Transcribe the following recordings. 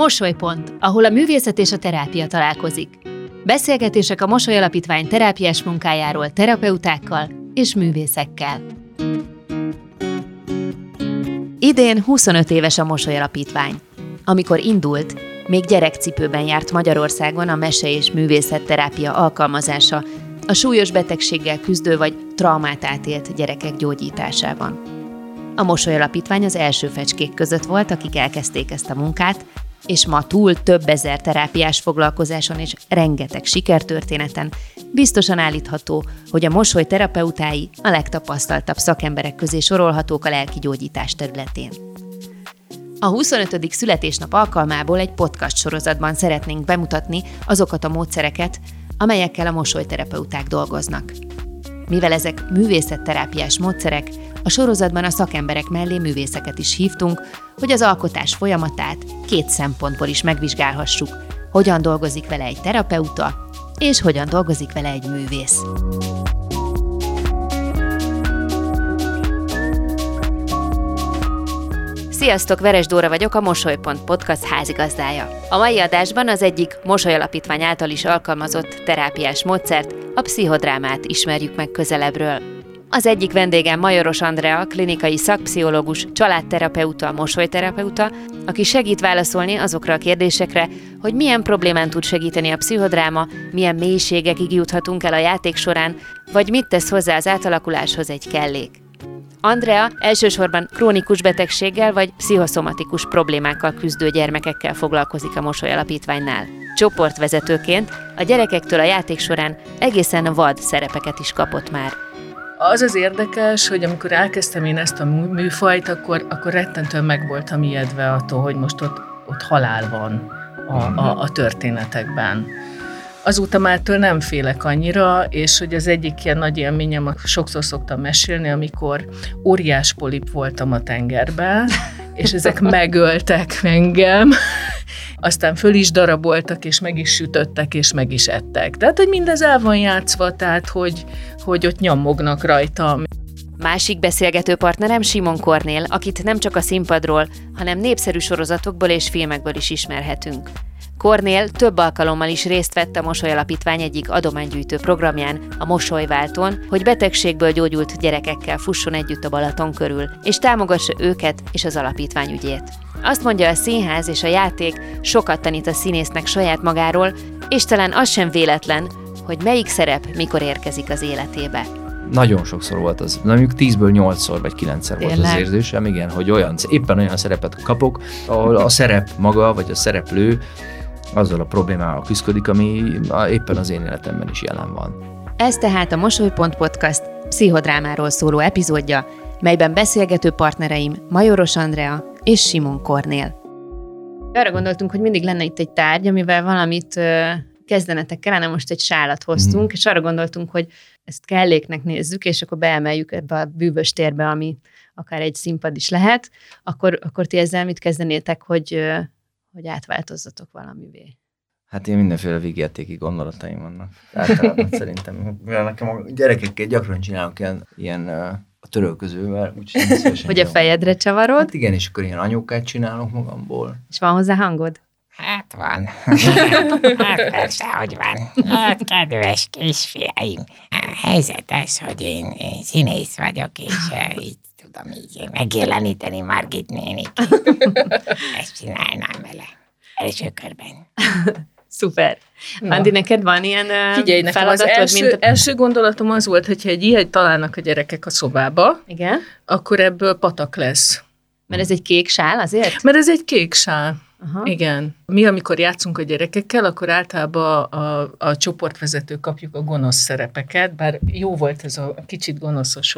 Mosolypont, ahol a művészet és a terápia találkozik. Beszélgetések a Mosoly Alapítvány terápiás munkájáról terapeutákkal és művészekkel. Idén 25 éves a Mosoly Alapítvány. Amikor indult, még gyerekcipőben járt Magyarországon a mese- és művészetterápia alkalmazása a súlyos betegséggel küzdő vagy traumát átélt gyerekek gyógyításában. A Mosoly Alapítvány az első fecskék között volt, akik elkezdték ezt a munkát, és ma túl több ezer terápiás foglalkozáson és rengeteg sikertörténeten biztosan állítható, hogy a mosoly terapeutái a legtapasztaltabb szakemberek közé sorolhatók a lelki gyógyítás területén. A 25. születésnap alkalmából egy podcast sorozatban szeretnénk bemutatni azokat a módszereket, amelyekkel a mosolyterapeuták dolgoznak. Mivel ezek művészetterápiás módszerek, a sorozatban a szakemberek mellé művészeket is hívtunk, hogy az alkotás folyamatát két szempontból is megvizsgálhassuk, hogyan dolgozik vele egy terapeuta, és hogyan dolgozik vele egy művész. Sziasztok, Veres Dóra vagyok, a Mosolypont Podcast házigazdája. A mai adásban az egyik Mosoly Alapítvány által is alkalmazott terápiás módszert, a pszichodrámát ismerjük meg közelebbről. Az egyik vendégem Majoros Andrea, klinikai szakpszichológus, családterapeuta, mosolyterapeuta, aki segít válaszolni azokra a kérdésekre, hogy milyen problémán tud segíteni a pszichodráma, milyen mélységekig juthatunk el a játék során, vagy mit tesz hozzá az átalakuláshoz egy kellék. Andrea elsősorban krónikus betegséggel vagy pszichoszomatikus problémákkal küzdő gyermekekkel foglalkozik a Mosoly Alapítványnál. Csoportvezetőként a gyerekektől a játék során egészen vad szerepeket is kapott már. Az az érdekes, hogy amikor elkezdtem én ezt a műfajt, akkor, akkor rettentően meg voltam ijedve attól, hogy most ott, ott halál van a, a, a történetekben. Azóta már től nem félek annyira, és hogy az egyik ilyen nagy élményem, sokszor szoktam mesélni, amikor óriás polip voltam a tengerben, és ezek megöltek engem, aztán föl is daraboltak, és meg is sütöttek, és meg is ettek. Tehát, hogy mindez el van játszva, tehát, hogy, hogy ott nyomognak rajtam. Másik beszélgető partnerem Simon Kornél, akit nem csak a színpadról, hanem népszerű sorozatokból és filmekből is ismerhetünk. Kornél több alkalommal is részt vett a Mosoly Alapítvány egyik adománygyűjtő programján, a Mosolyváltón, hogy betegségből gyógyult gyerekekkel fusson együtt a Balaton körül, és támogassa őket és az alapítvány ügyét. Azt mondja, a színház és a játék sokat tanít a színésznek saját magáról, és talán az sem véletlen, hogy melyik szerep mikor érkezik az életébe. Nagyon sokszor volt az, mondjuk 10-ből 8-szor vagy 9-szer volt az érzésem, igen, hogy olyan, éppen olyan szerepet kapok, ahol a szerep maga, vagy a szereplő azzal a problémával küzdik, ami éppen az én életemben is jelen van. Ez tehát a Mosolypont Podcast pszichodrámáról szóló epizódja, melyben beszélgető partnereim Majoros Andrea és Simon Kornél. Arra gondoltunk, hogy mindig lenne itt egy tárgy, amivel valamit kezdenetek kellene, most egy sálat hoztunk, mm. és arra gondoltunk, hogy ezt kelléknek nézzük, és akkor beemeljük ebbe a bűvös térbe, ami akár egy színpad is lehet, akkor, akkor ti ezzel mit kezdenétek, hogy hogy átváltozzatok valamivé? Hát én mindenféle vígjátéki gondolataim vannak. Általában szerintem, mivel nekem a gyerekekkel gyakran csinálok ilyen, ilyen a törölközővel, úgyhogy Hogy a fejedre csavarod? Hát igen, és akkor ilyen anyókát csinálok magamból. És van hozzá hangod? Hát van. hát persze, hogy van. Hát kedves kisfiaim, a helyzet az, hogy én, én színész vagyok, és így tudom így megjeleníteni Margit nénik. Ezt csinálnám vele. Első körben. Szuper. Na. Andi, neked van ilyen Figyelj, nekem az első, mint a... első gondolatom az volt, hogyha egy ilyet találnak a gyerekek a szobába, Igen? akkor ebből patak lesz. Mert ez egy kék sál azért? Mert ez egy kék sál. Aha. Igen. Mi, amikor játszunk a gyerekekkel, akkor általában a, a, csoportvezető kapjuk a gonosz szerepeket, bár jó volt ez a kicsit gonoszos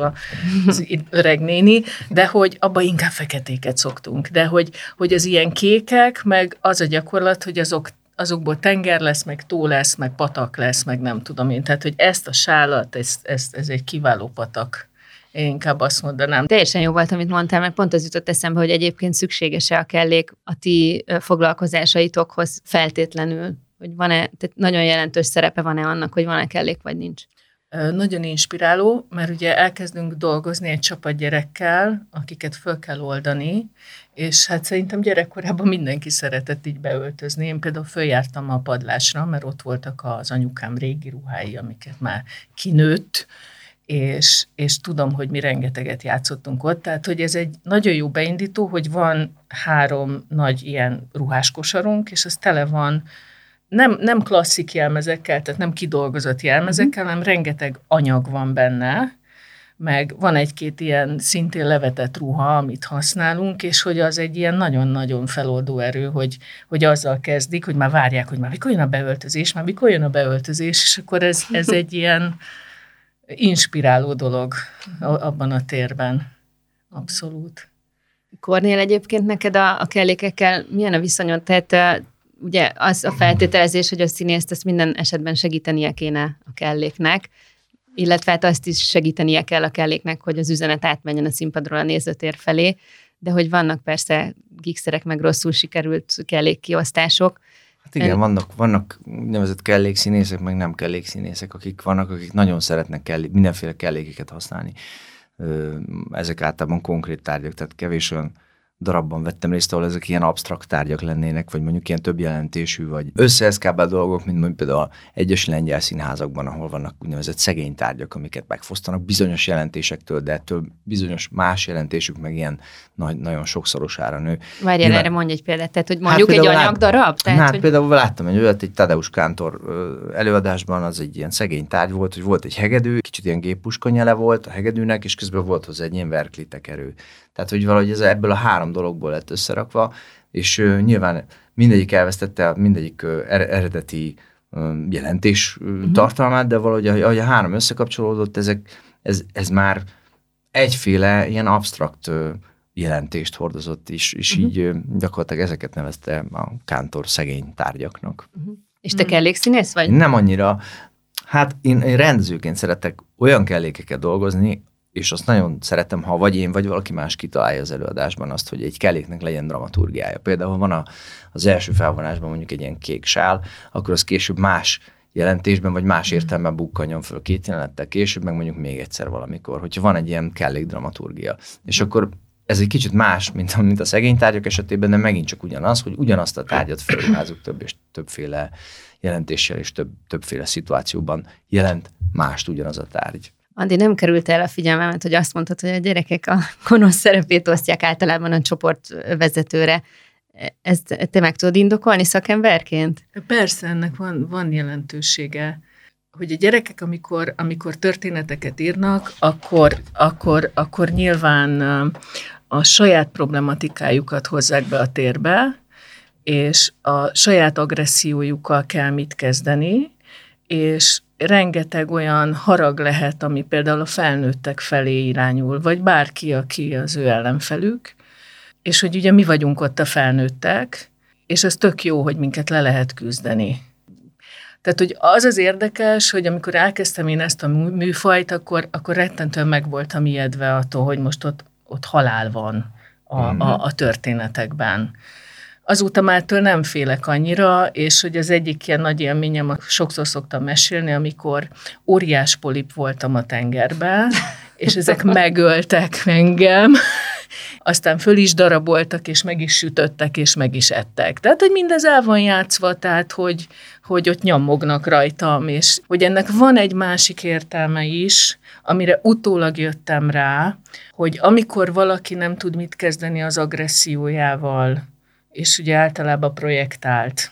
az öreg néni, de hogy abba inkább feketéket szoktunk, de hogy, hogy az ilyen kékek, meg az a gyakorlat, hogy azok azokból tenger lesz, meg tó lesz, meg patak lesz, meg nem tudom én. Tehát, hogy ezt a sálat, ez, ez, ez egy kiváló patak én inkább azt mondanám. Teljesen jó volt, amit mondtál, mert pont az jutott eszembe, hogy egyébként szükséges-e a kellék a ti foglalkozásaitokhoz feltétlenül, hogy van-e, tehát nagyon jelentős szerepe van-e annak, hogy van-e kellék, vagy nincs. Nagyon inspiráló, mert ugye elkezdünk dolgozni egy csapat gyerekkel, akiket föl kell oldani, és hát szerintem gyerekkorában mindenki szeretett így beöltözni. Én például följártam a padlásra, mert ott voltak az anyukám régi ruhái, amiket már kinőtt, és, és tudom, hogy mi rengeteget játszottunk ott, tehát hogy ez egy nagyon jó beindító, hogy van három nagy ilyen ruháskosarunk, és az tele van nem, nem klasszik jelmezekkel, tehát nem kidolgozott jelmezekkel, hanem rengeteg anyag van benne, meg van egy-két ilyen szintén levetett ruha, amit használunk, és hogy az egy ilyen nagyon-nagyon feloldó erő, hogy, hogy azzal kezdik, hogy már várják, hogy már mikor jön a beöltözés, már mikor jön a beöltözés, és akkor ez, ez egy ilyen inspiráló dolog abban a térben. Abszolút. Kornél egyébként neked a, a kellékekkel milyen a viszonyod? Tehát ugye az a feltételezés, hogy a színészt ezt minden esetben segítenie kéne a kelléknek, illetve hát azt is segítenie kell a kelléknek, hogy az üzenet átmenjen a színpadról a nézőtér felé, de hogy vannak persze gigszerek, meg rosszul sikerült kellékkiosztások. Hát igen, vannak, vannak nevezett kellékszínészek, meg nem kellékszínészek, akik vannak, akik nagyon szeretnek kellék, mindenféle kellékeket használni. Ezek általában konkrét tárgyak, tehát kevés olyan darabban vettem részt, ahol ezek ilyen absztrakt tárgyak lennének, vagy mondjuk ilyen több jelentésű, vagy összeeszkábált dolgok, mint mondjuk például egyes lengyel színházakban, ahol vannak úgynevezett szegény tárgyak, amiket megfosztanak bizonyos jelentésektől, de ettől bizonyos más jelentésük meg ilyen nagy, nagyon sokszorosára nő. Várjál, Nyilván... erre mondj egy példát, tehát hogy mondjuk hát egy anyagdarab? Tehát, hát hogy... például láttam egy olyat, egy Tadeusz Kántor előadásban, az egy ilyen szegény tárgy volt, hogy volt egy hegedű, kicsit ilyen géppuskanyele volt a hegedűnek, és közben volt hozzá egy ilyen verklitek erő. Tehát, hogy valahogy ez ebből a három dologból lett összerakva, és uh, nyilván mindegyik elvesztette mindegyik uh, eredeti uh, jelentés uh-huh. tartalmát, de valahogy ahogy a három összekapcsolódott, ezek, ez, ez már egyféle ilyen absztrakt uh, jelentést hordozott is, és uh-huh. így uh, gyakorlatilag ezeket nevezte a kántor szegény tárgyaknak. Uh-huh. És te kellékszínész vagy? Nem annyira. Hát én, én rendezőként szeretek olyan kellékeket dolgozni, és azt nagyon szeretem, ha vagy én, vagy valaki más kitalálja az előadásban azt, hogy egy kelléknek legyen dramaturgiája. Például van a, az első felvonásban mondjuk egy ilyen kék sál, akkor az később más jelentésben, vagy más értelemben bukkanjon föl két jelenettel később, meg mondjuk még egyszer valamikor, hogyha van egy ilyen kellék dramaturgia. És akkor ez egy kicsit más, mint, mint a szegény tárgyak esetében, de megint csak ugyanaz, hogy ugyanazt a tárgyat felruházunk több és többféle jelentéssel és több, többféle szituációban jelent mást ugyanaz a tárgy. Andi, nem került el a figyelmemet, hogy azt mondtad, hogy a gyerekek a gonosz szerepét osztják általában a csoport vezetőre. Ezt te meg tudod indokolni szakemberként? Persze, ennek van, van jelentősége hogy a gyerekek, amikor, amikor történeteket írnak, akkor, akkor, akkor nyilván a saját problematikájukat hozzák be a térbe, és a saját agressziójukkal kell mit kezdeni, és rengeteg olyan harag lehet, ami például a felnőttek felé irányul, vagy bárki, aki az ő ellenfelük, és hogy ugye mi vagyunk ott a felnőttek, és ez tök jó, hogy minket le lehet küzdeni. Tehát, hogy az az érdekes, hogy amikor elkezdtem én ezt a műfajt, akkor, akkor rettentően meg voltam ijedve attól, hogy most ott, ott halál van a, a, mhm. a történetekben. Azóta már től nem félek annyira, és hogy az egyik ilyen nagy élményem, sokszor szoktam mesélni, amikor óriás polip voltam a tengerben, és ezek megöltek engem, aztán föl is daraboltak, és meg is sütöttek, és meg is ettek. Tehát, hogy mindez el van játszva, tehát, hogy, hogy ott nyomognak rajtam, és hogy ennek van egy másik értelme is, amire utólag jöttem rá, hogy amikor valaki nem tud mit kezdeni az agressziójával, és ugye általában projektált.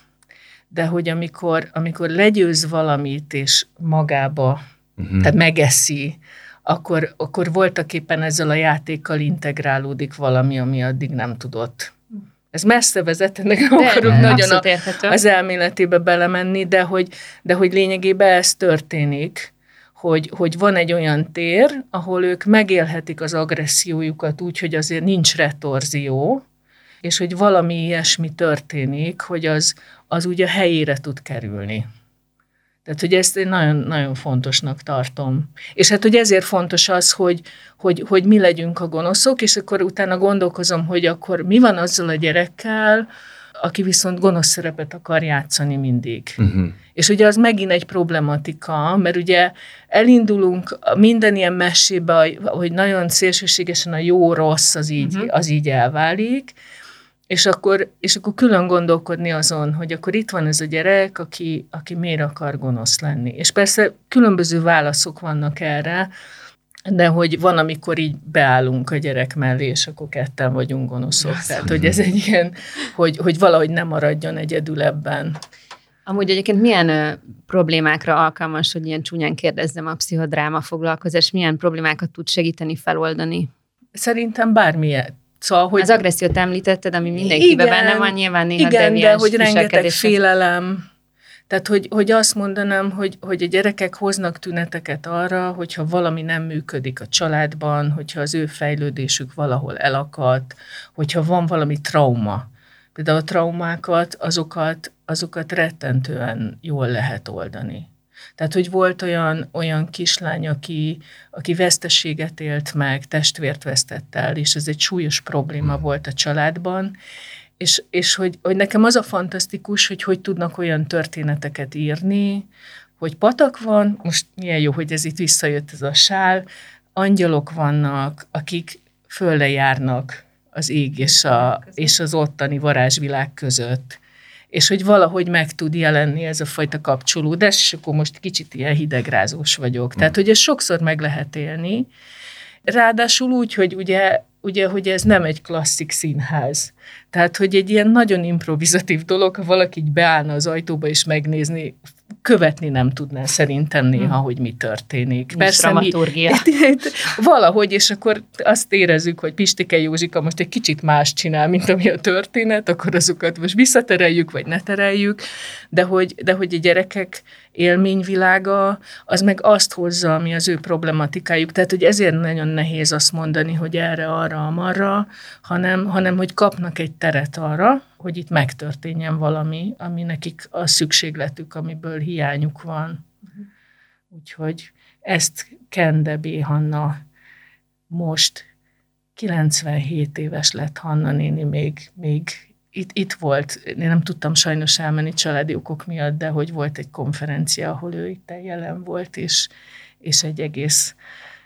De hogy amikor, amikor legyőz valamit, és magába, uh-huh. tehát megeszi, akkor, akkor voltak éppen ezzel a játékkal integrálódik valami, ami addig nem tudott. Ez messze vezet, ennek nem akarok nagyon a, az elméletébe belemenni, de hogy, de hogy lényegében ez történik, hogy, hogy van egy olyan tér, ahol ők megélhetik az agressziójukat úgy, hogy azért nincs retorzió, és hogy valami ilyesmi történik, hogy az, az úgy a helyére tud kerülni. Tehát, hogy ezt én nagyon, nagyon fontosnak tartom. És hát, hogy ezért fontos az, hogy, hogy, hogy mi legyünk a gonoszok, és akkor utána gondolkozom, hogy akkor mi van azzal a gyerekkel, aki viszont gonosz szerepet akar játszani mindig. Uh-huh. És ugye az megint egy problematika, mert ugye elindulunk minden ilyen mesébe, hogy nagyon szélsőségesen a jó-rossz az így, uh-huh. az így elválik, és akkor, és akkor külön gondolkodni azon, hogy akkor itt van ez a gyerek, aki, aki miért akar gonosz lenni. És persze különböző válaszok vannak erre, de hogy van, amikor így beállunk a gyerek mellé, és akkor ketten vagyunk gonoszok. Yes. Tehát, hogy ez egy ilyen, hogy, hogy valahogy nem maradjon egyedül ebben. Amúgy egyébként milyen ö, problémákra alkalmas, hogy ilyen csúnyán kérdezzem a pszichodráma foglalkozás, milyen problémákat tud segíteni feloldani? Szerintem bármilyen. Szóval, hogy... Az agressziót említetted, ami mindenkiben igen, benne van, nyilván néha Igen, de hogy rengeteg félelem, tehát, hogy, hogy azt mondanám, hogy, hogy a gyerekek hoznak tüneteket arra, hogyha valami nem működik a családban, hogyha az ő fejlődésük valahol elakadt, hogyha van valami trauma. Például a traumákat, azokat, azokat rettentően jól lehet oldani. Tehát, hogy volt olyan, olyan kislány, aki, aki veszteséget élt meg, testvért vesztett el, és ez egy súlyos probléma volt a családban, és, és hogy, hogy nekem az a fantasztikus, hogy hogy tudnak olyan történeteket írni, hogy patak van, most milyen jó, hogy ez itt visszajött ez a sál, angyalok vannak, akik fölle járnak az ég és, a, és az ottani varázsvilág között, és hogy valahogy meg tud jelenni ez a fajta kapcsolódás, és akkor most kicsit ilyen hidegrázós vagyok. Tehát, hogy ezt sokszor meg lehet élni, ráadásul úgy, hogy ugye, ugye, hogy ez nem egy klasszik színház. Tehát, hogy egy ilyen nagyon improvizatív dolog, ha valaki így beállna az ajtóba és megnézni, követni nem tudná szerintem néha, hmm. hogy mi történik. Nincs Persze mi, valahogy, és akkor azt érezzük, hogy Pistike Józsika most egy kicsit más csinál, mint ami a történet, akkor azokat most visszatereljük, vagy ne tereljük, de hogy, de hogy a gyerekek élményvilága, az meg azt hozza, ami az ő problematikájuk. Tehát, hogy ezért nagyon nehéz azt mondani, hogy erre, arra, amarra, hanem, hanem hogy kapnak egy teret arra, hogy itt megtörténjen valami, ami nekik a szükségletük, amiből hiányuk van. Úgyhogy ezt Kende B. Hanna most 97 éves lett Hanna néni, még, még itt, itt volt, én nem tudtam sajnos elmenni családi okok miatt, de hogy volt egy konferencia, ahol ő itt jelen volt, és, és egy egész,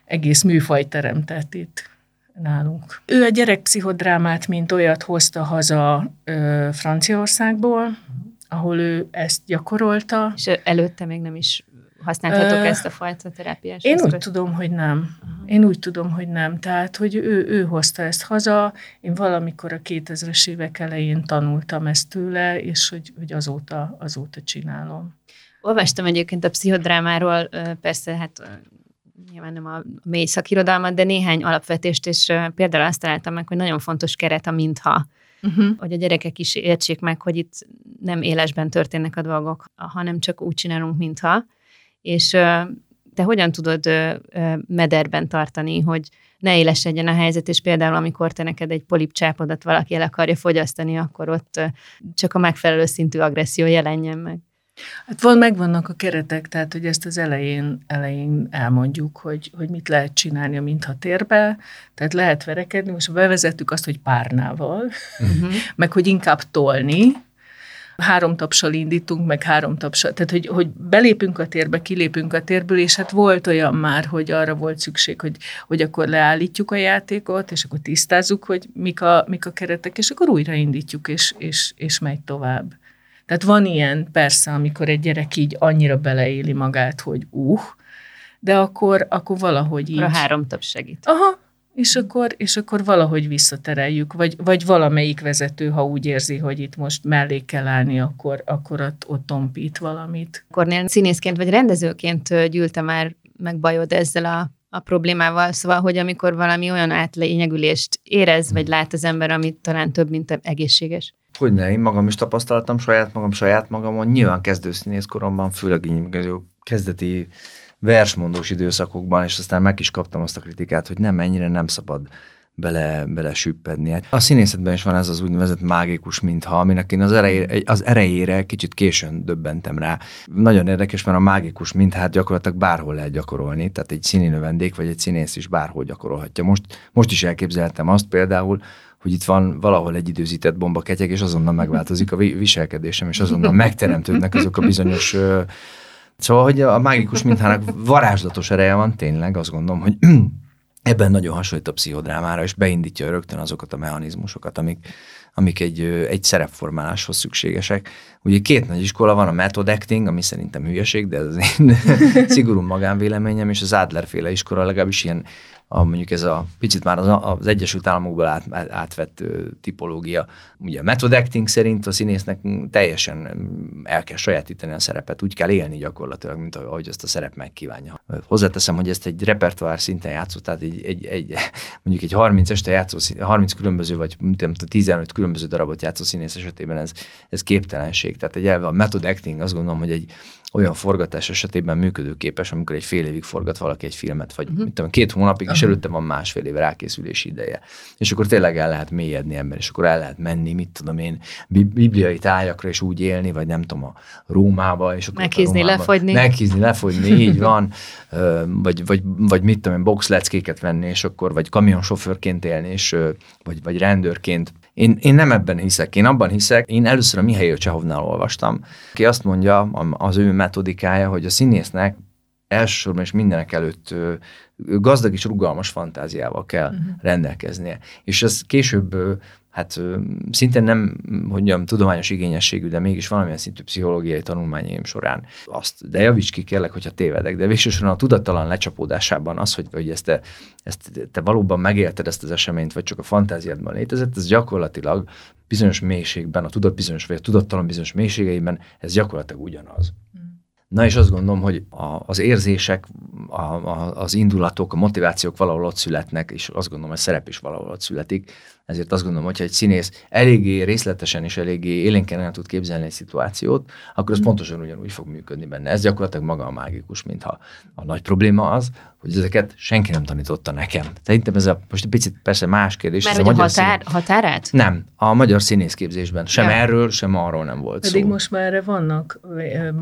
egész műfaj teremtett itt nálunk. Ő a gyerekpszichodrámát, mint olyat hozta haza ö, Franciaországból, ahol ő ezt gyakorolta. És előtte még nem is használhatok uh, ezt a fajta terápiás Én eszközt? úgy tudom, hogy nem. Én úgy tudom, hogy nem. Tehát, hogy ő, ő hozta ezt haza, én valamikor a 2000-es évek elején tanultam ezt tőle, és hogy, hogy azóta, azóta csinálom. Olvastam egyébként a pszichodrámáról, persze hát nyilván nem a mély szakirodalmat, de néhány alapvetést, és például azt találtam meg, hogy nagyon fontos keret a mintha. Uh-huh. Hogy a gyerekek is értsék meg, hogy itt nem élesben történnek a dolgok, hanem csak úgy csinálunk, mintha. És te hogyan tudod mederben tartani, hogy ne élesedjen a helyzet, és például amikor te neked egy polipcsápodat valaki el akarja fogyasztani, akkor ott csak a megfelelő szintű agresszió jelenjen meg. Hát van, megvannak a keretek, tehát hogy ezt az elején, elején elmondjuk, hogy, hogy mit lehet csinálni a mintha térbe, tehát lehet verekedni, most bevezettük azt, hogy párnával, uh-huh. meg hogy inkább tolni, három tapsal indítunk, meg három tapsal, tehát hogy, hogy belépünk a térbe, kilépünk a térből, és hát volt olyan már, hogy arra volt szükség, hogy, hogy akkor leállítjuk a játékot, és akkor tisztázzuk, hogy mik a, mik a keretek, és akkor újraindítjuk, és, és, és megy tovább. Tehát van ilyen persze, amikor egy gyerek így annyira beleéli magát, hogy uh, de akkor, akkor valahogy így... A három több segít. Aha, és akkor, és akkor valahogy visszatereljük, vagy, vagy valamelyik vezető, ha úgy érzi, hogy itt most mellé kell állni, akkor, akkor ott, ott tompít valamit. Kornél színészként vagy rendezőként gyűlte már meg bajod ezzel a, a problémával, szóval, hogy amikor valami olyan átlényegülést érez, vagy lát az ember, amit talán több, mint egészséges. Hogy ne, én magam is tapasztaltam saját magam, saját magamon, nyilván kezdőszínész koromban, főleg így kezdeti versmondós időszakokban, és aztán meg is kaptam azt a kritikát, hogy nem, ennyire nem szabad bele, bele süppedni. A színészetben is van ez az úgynevezett mágikus mintha, aminek én az erejére, az erejére kicsit későn döbbentem rá. Nagyon érdekes, mert a mágikus mintát gyakorlatilag bárhol lehet gyakorolni, tehát egy színi növendék vagy egy színész is bárhol gyakorolhatja. Most, most is elképzeltem azt például, hogy itt van valahol egy időzített bomba ketyeg, és azonnal megváltozik a viselkedésem, és azonnal megteremtődnek azok a bizonyos Szóval, hogy a mágikus mintának varázslatos ereje van, tényleg azt gondolom, hogy ebben nagyon hasonlít a pszichodrámára, és beindítja rögtön azokat a mechanizmusokat, amik, amik egy, egy szerepformáláshoz szükségesek. Ugye két nagy iskola van, a method acting, ami szerintem hülyeség, de ez az én szigorú magánvéleményem, és az Adler féle iskola legalábbis ilyen a, mondjuk ez a picit már az, az Egyesült Államokból át, átvett tipológia. Ugye a method acting szerint a színésznek teljesen el kell sajátítani a szerepet, úgy kell élni gyakorlatilag, mint ahogy azt a szerep megkívánja. Hozzáteszem, hogy ezt egy repertoár szinten játszott, tehát egy, egy, egy, mondjuk egy 30 este játszó, 30 különböző, vagy tudom, 15 különböző darabot játszó színész esetében ez, ez képtelenség. Tehát egy elve a method acting azt gondolom, hogy egy olyan forgatás esetében működőképes, amikor egy fél évig forgat valaki egy filmet, vagy uh-huh. mit tudom, két hónapig, és előtte van másfél év rákészülési ideje. És akkor tényleg el lehet mélyedni ember, és akkor el lehet menni, mit tudom én, bibliai tájakra, és úgy élni, vagy nem tudom, a Rómába, és akkor Meghízni, Rómába, lefogyni. Meghízni, lefogyni, így van, vagy, vagy, vagy mit tudom én, boxleckéket venni, és akkor, vagy kamionsofőrként élni, és, vagy, vagy rendőrként én, én nem ebben hiszek, én abban hiszek, én először a Mihály Csehovnál olvastam, ki azt mondja, az ő metodikája, hogy a színésznek elsősorban és mindenek előtt gazdag és rugalmas fantáziával kell uh-huh. rendelkeznie. És ez később hát szinte nem, hogy mondjam, tudományos igényességű, de mégis valamilyen szintű pszichológiai tanulmányaim során azt, de javíts ki kérlek, hogyha tévedek, de végsősorban a tudattalan lecsapódásában az, hogy, hogy ezt, te, ezt te valóban megélted ezt az eseményt, vagy csak a fantáziádban létezett, ez gyakorlatilag bizonyos mélységben, a tudat bizonyos, vagy a tudattalan bizonyos mélységeiben, ez gyakorlatilag ugyanaz. Na és azt gondolom, hogy a, az érzések, a, a, az indulatok, a motivációk valahol ott születnek, és azt gondolom, hogy a szerep is valahol ott születik. Ezért azt gondolom, hogyha egy színész eléggé részletesen és eléggé élénken el tud képzelni egy szituációt, akkor az mm. pontosan ugyanúgy fog működni benne. Ez gyakorlatilag maga a mágikus, mintha a nagy probléma az, hogy ezeket senki nem tanította nekem. Szerintem ez a, most egy picit persze más kérdés. Mert hogy a, a határ, szín... határát? Nem, a magyar színészképzésben. Sem ja. erről, sem arról nem volt Pedig szó. most már erre vannak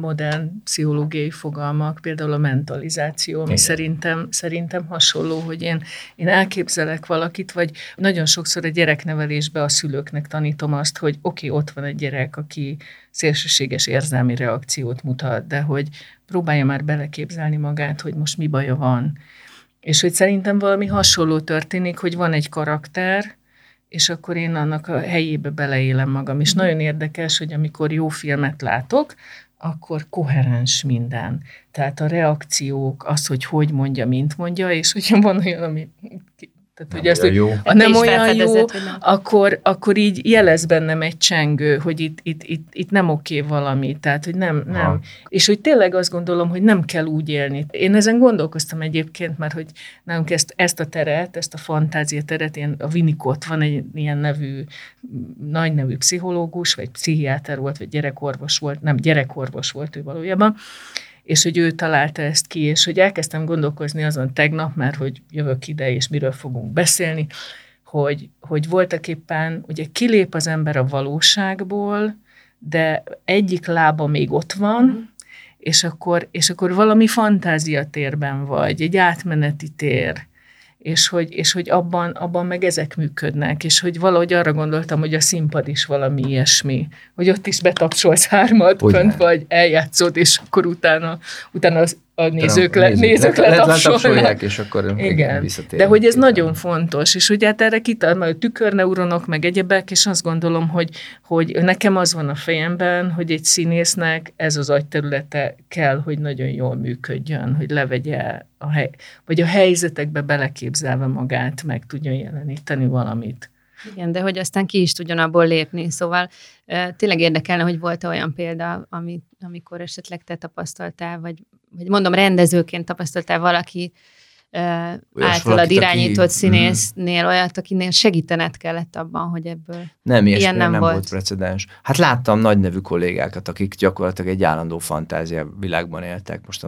modern pszichológiai fogalmak, például a mentalizáció, ami Igen. szerintem, szerintem hasonló, hogy én, én elképzelek valakit, vagy nagyon sokszor egy gyereknevelésbe a szülőknek tanítom azt, hogy oké, okay, ott van egy gyerek, aki szélsőséges érzelmi reakciót mutat, de hogy próbálja már beleképzelni magát, hogy most mi baja van. És hogy szerintem valami hasonló történik, hogy van egy karakter, és akkor én annak a helyébe beleélem magam. És nagyon érdekes, hogy amikor jó filmet látok, akkor koherens minden. Tehát a reakciók, az, hogy hogy mondja, mint mondja, és hogyha van olyan, ami tehát, hogy ezt, jó. ha nem olyan jó, nem. Akkor, akkor így jelez bennem egy csengő, hogy itt, itt, itt, itt nem oké valami, tehát, hogy nem, nem. Ha. És hogy tényleg azt gondolom, hogy nem kell úgy élni. Én ezen gondolkoztam egyébként, mert hogy nálunk ezt, ezt a teret, ezt a fantázia teret, ilyen, a Vinikot van egy ilyen nevű, nagy nevű pszichológus, vagy pszichiáter volt, vagy gyerekorvos volt, nem, gyerekorvos volt ő valójában, és hogy ő találta ezt ki, és hogy elkezdtem gondolkozni azon tegnap, mert hogy jövök ide, és miről fogunk beszélni, hogy, hogy voltak éppen, ugye kilép az ember a valóságból, de egyik lába még ott van, és akkor, és akkor valami fantáziatérben vagy, egy átmeneti tér, és hogy, és hogy abban, abban meg ezek működnek, és hogy valahogy arra gondoltam, hogy a színpad is valami ilyesmi, hogy ott is betapsolsz hármat, fönt vagy eljátszod, és akkor utána, utána az a nézők, le, nézők, le, letapsolják, és akkor igen. De hogy ez nagyon fontos, és ugye hát erre kital, a tükörneuronok, meg egyebek, és azt gondolom, hogy, hogy nekem az van a fejemben, hogy egy színésznek ez az agyterülete kell, hogy nagyon jól működjön, hogy levegye a hely, vagy a helyzetekbe beleképzelve magát, meg tudjon jeleníteni valamit. Igen, de hogy aztán ki is tudjon abból lépni. Szóval tényleg érdekelne, hogy volt-e olyan példa, amit, amikor esetleg te tapasztaltál, vagy, vagy mondom, rendezőként tapasztaltál valaki általad irányított aki, színésznél olyat, akinél segítened kellett abban, hogy ebből nem, ilyen nem, nem volt. volt precedens. Hát láttam nagy nevű kollégákat, akik gyakorlatilag egy állandó fantázia világban éltek. Most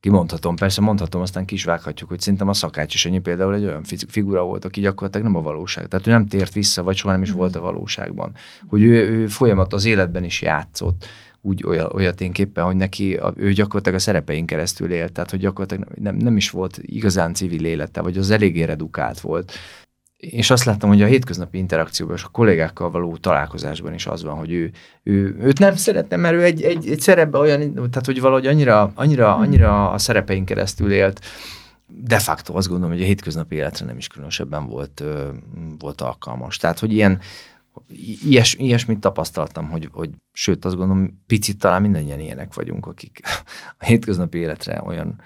kimondhatom, persze mondhatom, aztán kisvághatjuk, hogy szerintem a szakács is ennyi például egy olyan figura volt, aki gyakorlatilag nem a valóság. Tehát ő nem tért vissza, vagy soha nem is volt a valóságban. Hogy ő, ő folyamat az életben is játszott úgy olyaténképpen, hogy neki, ő gyakorlatilag a szerepein keresztül élt, tehát hogy gyakorlatilag nem, nem is volt igazán civil élete, vagy az eléggé redukált volt. És azt láttam, hogy a hétköznapi interakcióban és a kollégákkal való találkozásban is az van, hogy ő, ő őt nem szeretne, mert ő egy, egy, egy szerepben olyan, tehát hogy valahogy annyira, annyira, annyira a szerepeink keresztül élt, de facto azt gondolom, hogy a hétköznapi életre nem is különösebben volt, volt alkalmas. Tehát, hogy ilyen, ilyes, ilyesmit tapasztaltam, hogy, hogy sőt, azt gondolom, picit talán mindannyian ilyenek vagyunk, akik a hétköznapi életre olyan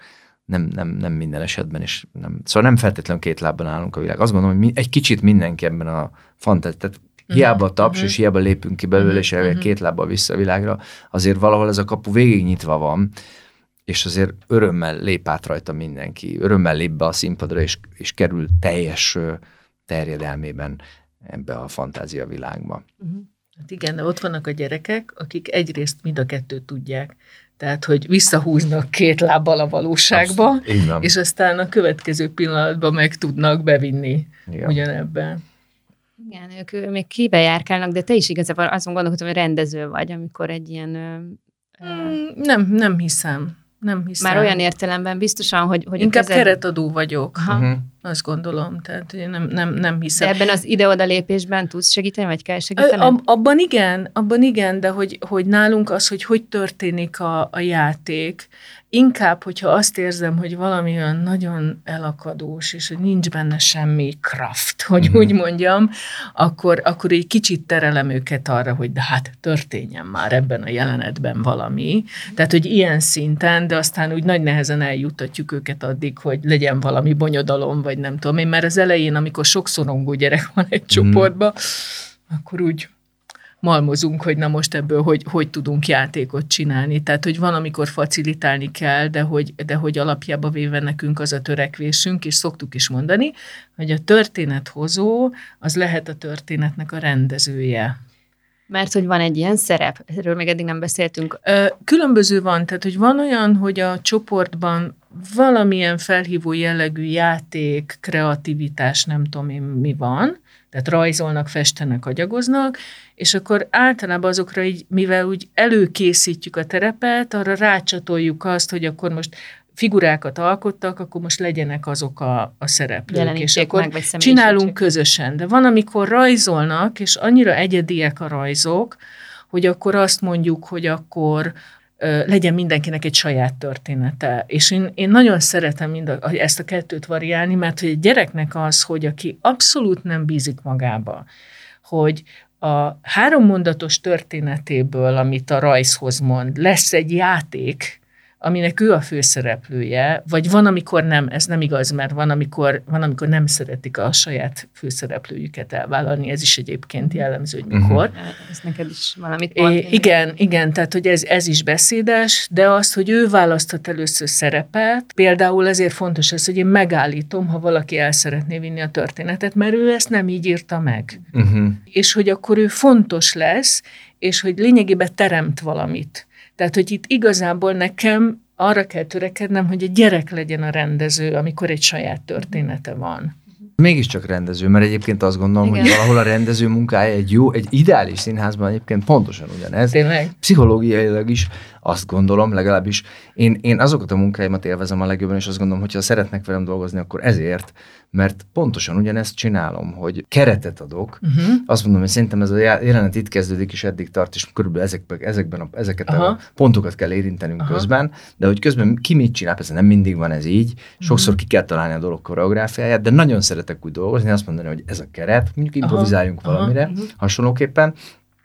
nem, nem, nem minden esetben, és nem, szóval nem feltétlenül két lábban állunk a világ. Azt gondolom, hogy mi, egy kicsit mindenki ebben a fantáziát, tehát hiába a taps, uh-huh. és hiába lépünk ki belőle, uh-huh. és elvileg uh-huh. két lábbal vissza a világra, azért valahol ez a kapu végig nyitva van, és azért örömmel lép át rajta mindenki, örömmel lép be a színpadra, és, és kerül teljes terjedelmében ebbe a fantázia világba. Uh-huh. Hát igen, de ott vannak a gyerekek, akik egyrészt mind a kettőt tudják. Tehát, hogy visszahúznak két lábbal a valóságba, Abszolút, és aztán a következő pillanatban meg tudnak bevinni igen. ugyanebben. Igen, ők még kibe járkálnak, de te is igazából azon gondolkodom, hogy rendező vagy, amikor egy ilyen... Ö, ö... Nem, nem hiszem. Nem hiszem. Már olyan értelemben biztosan, hogy... hogy Inkább kezed... keretadó vagyok, Aha. Uh-huh. Azt gondolom. Tehát én nem, nem, nem hiszem. De ebben az ide-oda lépésben tudsz segíteni, vagy kell segíteni? Ab, abban igen, abban igen, de hogy, hogy nálunk az, hogy hogy történik a, a játék, Inkább, hogyha azt érzem, hogy valami olyan nagyon elakadós, és hogy nincs benne semmi kraft, hogy mm. úgy mondjam, akkor, akkor egy kicsit terelem őket arra, hogy de hát történjen már ebben a jelenetben valami. Tehát, hogy ilyen szinten, de aztán úgy nagy nehezen eljutatjuk őket addig, hogy legyen valami bonyodalom, vagy nem tudom én, mert az elején, amikor sok szorongó gyerek van egy mm. csoportban, akkor úgy malmozunk, hogy na most ebből hogy, hogy tudunk játékot csinálni. Tehát, hogy van, amikor facilitálni kell, de hogy, de hogy alapjába véve nekünk az a törekvésünk, és szoktuk is mondani, hogy a történethozó az lehet a történetnek a rendezője. Mert hogy van egy ilyen szerep, erről még eddig nem beszéltünk. Különböző van, tehát hogy van olyan, hogy a csoportban valamilyen felhívó jellegű játék, kreativitás, nem tudom én mi van, tehát rajzolnak, festenek, agyagoznak, és akkor általában azokra így, mivel úgy előkészítjük a terepet, arra rácsatoljuk azt, hogy akkor most figurákat alkottak, akkor most legyenek azok a, a szereplők. Jelenítség és akkor meg, vagy csinálunk közösen. De van, amikor rajzolnak, és annyira egyediek a rajzok, hogy akkor azt mondjuk, hogy akkor legyen mindenkinek egy saját története. És én, én nagyon szeretem mind a, ezt a kettőt variálni, mert hogy egy gyereknek az, hogy aki abszolút nem bízik magába, hogy a három mondatos történetéből, amit a rajzhoz mond, lesz egy játék, aminek ő a főszereplője, vagy van, amikor nem, ez nem igaz, mert van, amikor, van, amikor nem szeretik a saját főszereplőjüket elvállalni, ez is egyébként jellemző, hogy mikor. Uh-huh. Ez neked is valamit mond. É, igen, igen, tehát hogy ez, ez is beszédes, de azt, hogy ő választhat először szerepet, például ezért fontos ez, hogy én megállítom, ha valaki el szeretné vinni a történetet, mert ő ezt nem így írta meg. Uh-huh. És hogy akkor ő fontos lesz, és hogy lényegében teremt valamit tehát, hogy itt igazából nekem arra kell törekednem, hogy egy gyerek legyen a rendező, amikor egy saját története van. Mégiscsak rendező, mert egyébként azt gondolom, Igen. hogy valahol a rendező munkája egy jó, egy ideális színházban egyébként pontosan ugyanez. Tényleg? Pszichológiailag is azt gondolom, legalábbis én, én azokat a munkáimat élvezem a legjobban, és azt gondolom, hogy ha szeretnek velem dolgozni, akkor ezért, mert pontosan ugyanezt csinálom, hogy keretet adok. Uh-huh. Azt mondom, hogy szerintem ez a jelenet itt kezdődik, és eddig tart, és körülbelül ezekben, ezekben a, ezeket Aha. a pontokat kell érintenünk Aha. közben, de hogy közben ki mit csinál, persze nem mindig van ez így, sokszor uh-huh. ki kell találni a dolog koreográfiáját, de nagyon szeretek úgy dolgozni, azt mondani, hogy ez a keret, mondjuk improvizáljunk Aha. valamire, Aha. hasonlóképpen,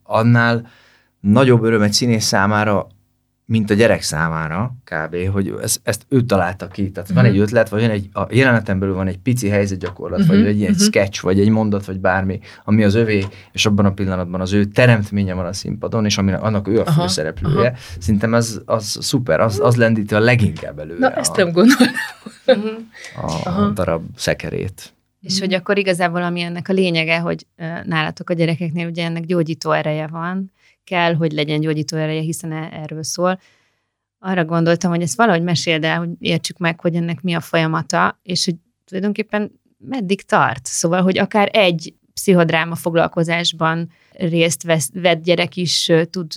annál nagyobb öröm egy színész számára mint a gyerek számára kb., hogy ezt, ezt ő találta ki. Tehát uh-huh. van egy ötlet, vagy van egy, a jeleneten belül van egy pici helyzetgyakorlat, uh-huh. vagy egy ilyen uh-huh. sketch, vagy egy mondat, vagy bármi, ami az övé, és abban a pillanatban az ő teremtménye van a színpadon, és ami, annak ő a uh-huh. főszereplője. Uh-huh. Szerintem ez az szuper, az, az lendíti a leginkább előre. Na, ezt nem gondolom. a, a darab szekerét. És hogy akkor igazából ami ennek a lényege, hogy nálatok a gyerekeknél ugye ennek gyógyító ereje van, kell, hogy legyen gyógyító ereje, hiszen e- erről szól. Arra gondoltam, hogy ezt valahogy meséld el, hogy értsük meg, hogy ennek mi a folyamata, és hogy tulajdonképpen meddig tart. Szóval, hogy akár egy pszichodráma foglalkozásban részt vesz, vett gyerek is tud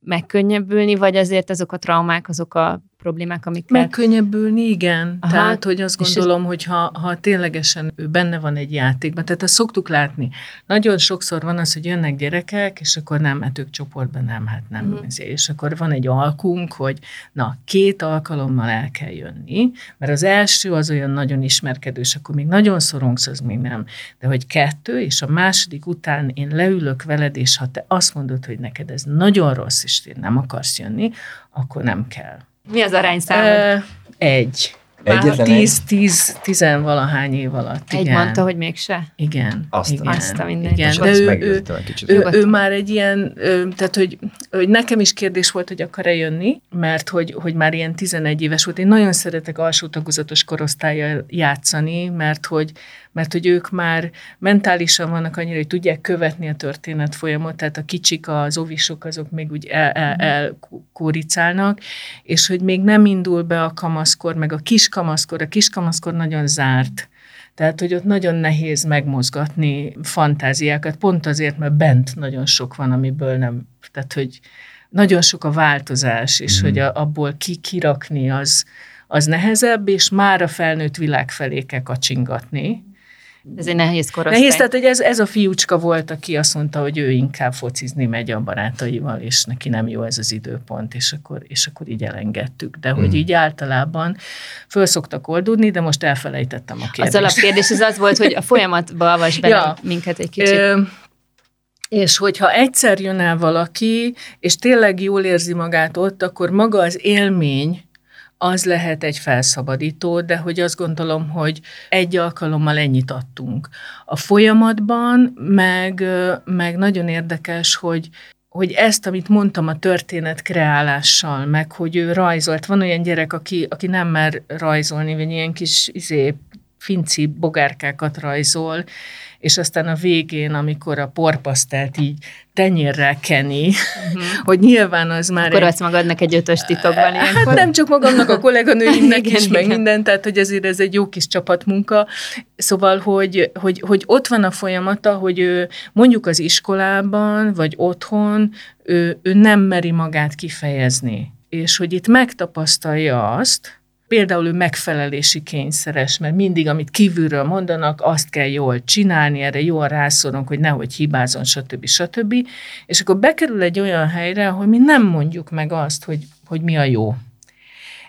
megkönnyebbülni, vagy azért azok a traumák, azok a problémák, amikkel... Megkönnyebbülni, igen. Aha. Tehát, hogy azt gondolom, hogy ha, ha ténylegesen ő benne van egy játékban, tehát azt szoktuk látni. Nagyon sokszor van az, hogy jönnek gyerekek, és akkor nem, hát ők csoportban nem, hát nem. Uh-huh. És akkor van egy alkunk, hogy na, két alkalommal el kell jönni, mert az első az olyan nagyon ismerkedős, akkor még nagyon szorongsz, az még nem. De hogy kettő, és a második után én leülök veled, és ha te azt mondod, hogy neked ez nagyon rossz, és én nem akarsz jönni, akkor nem kell. Mi az arányszámod? Egy. Egyetlen tíz, egy? tíz, tizenvalahány év alatt. Egy igen. mondta, hogy mégse? Igen. Azt, igen. Azt a minden. Igen, de ő, ő, ő, ő, már egy ilyen, tehát hogy, hogy nekem is kérdés volt, hogy akar-e jönni, mert hogy, hogy már ilyen 11 éves volt. Én nagyon szeretek alsó tagozatos korosztályjal játszani, mert hogy mert hogy ők már mentálisan vannak annyira, hogy tudják követni a történet folyamot, tehát a kicsik, az ovisok, azok még úgy elkóricálnak, el, el és hogy még nem indul be a kamaszkor, meg a kiskamaszkor, a kiskamaszkor nagyon zárt. Tehát, hogy ott nagyon nehéz megmozgatni fantáziákat, pont azért, mert bent nagyon sok van, amiből nem, tehát, hogy nagyon sok a változás, és mm. hogy a, abból ki kirakni az, az nehezebb, és már a felnőtt világ felé kell kacsingatni. Ez egy nehéz korosztály. Nehéz, tehát hogy ez, ez a fiúcska volt, aki azt mondta, hogy ő inkább focizni megy a barátaival, és neki nem jó ez az időpont, és akkor, és akkor így elengedtük. De hogy mm. így általában föl szoktak oldódni, de most elfelejtettem a kérdést. Az alapkérdés az az volt, hogy a folyamatba avasd bele ja. minket egy kicsit. Ö, és hogyha egyszer jön el valaki, és tényleg jól érzi magát ott, akkor maga az élmény, az lehet egy felszabadító, de hogy azt gondolom, hogy egy alkalommal ennyit adtunk. A folyamatban meg, meg nagyon érdekes, hogy hogy ezt, amit mondtam a történet kreálással, meg hogy ő rajzolt. Van olyan gyerek, aki, aki nem mer rajzolni, vagy ilyen kis izé, finci bogárkákat rajzol, és aztán a végén, amikor a porpasztelt így tenyérrel keni, uh-huh. hogy nyilván az már... Akkor egy... magadnak egy ötös titokban ilyenkor? Hát nem csak magamnak, a kolléganőimnek is, meg minden, tehát hogy ezért ez egy jó kis csapatmunka. Szóval, hogy, hogy, hogy ott van a folyamata, hogy mondjuk az iskolában, vagy otthon, ő, ő nem meri magát kifejezni. És hogy itt megtapasztalja azt, például ő megfelelési kényszeres, mert mindig, amit kívülről mondanak, azt kell jól csinálni, erre jól rászólunk, hogy nehogy hibázon, stb. stb. És akkor bekerül egy olyan helyre, ahol mi nem mondjuk meg azt, hogy, hogy mi a jó.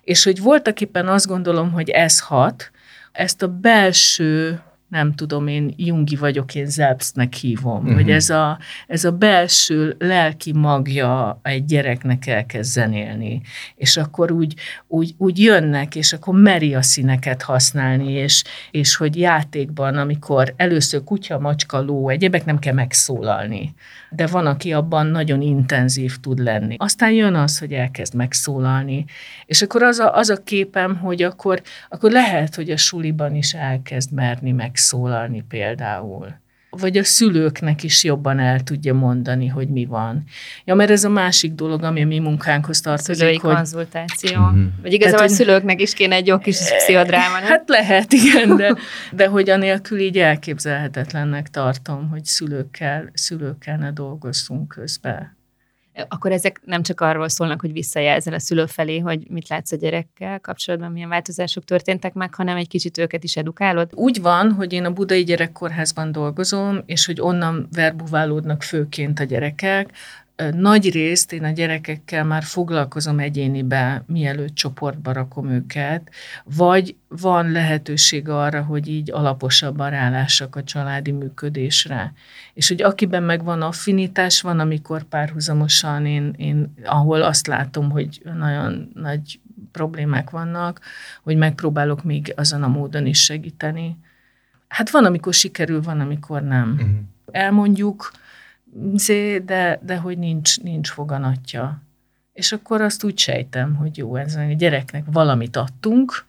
És hogy voltak éppen azt gondolom, hogy ez hat, ezt a belső nem tudom, én Jungi vagyok, én Zelpsnek hívom, uh-huh. hogy ez a, ez a belső lelki magja egy gyereknek elkezd zenélni, és akkor úgy, úgy, úgy jönnek, és akkor meri a színeket használni, és, és hogy játékban, amikor először kutya, macska, ló, egyébek nem kell megszólalni, de van, aki abban nagyon intenzív tud lenni. Aztán jön az, hogy elkezd megszólalni, és akkor az a, az a képem, hogy akkor, akkor lehet, hogy a suliban is elkezd merni megszólalni például vagy a szülőknek is jobban el tudja mondani, hogy mi van. Ja, mert ez a másik dolog, ami a mi munkánkhoz tartozik. Szülői hogy... konzultáció. Mm-hmm. Vagy igazából Tehát, a szülőknek is kéne egy jó kis pszichodráma, nem? Hát lehet, igen, de, de hogy anélkül így elképzelhetetlennek tartom, hogy szülőkkel, szülőkkel ne dolgozzunk közben akkor ezek nem csak arról szólnak, hogy visszajelzel a szülő felé, hogy mit látsz a gyerekkel kapcsolatban, milyen változások történtek meg, hanem egy kicsit őket is edukálod? Úgy van, hogy én a Budai Gyerekkorházban dolgozom, és hogy onnan verbuválódnak főként a gyerekek, nagy részt én a gyerekekkel már foglalkozom egyénibe, mielőtt csoportba rakom őket, vagy van lehetőség arra, hogy így alaposabban rálássak a családi működésre. És hogy akiben megvan affinitás, van, amikor párhuzamosan én, én ahol azt látom, hogy nagyon nagy problémák vannak, hogy megpróbálok még azon a módon is segíteni. Hát van, amikor sikerül, van, amikor nem. Uh-huh. Elmondjuk, de, de hogy nincs, nincs foganatja. És akkor azt úgy sejtem, hogy jó, ez a gyereknek valamit adtunk,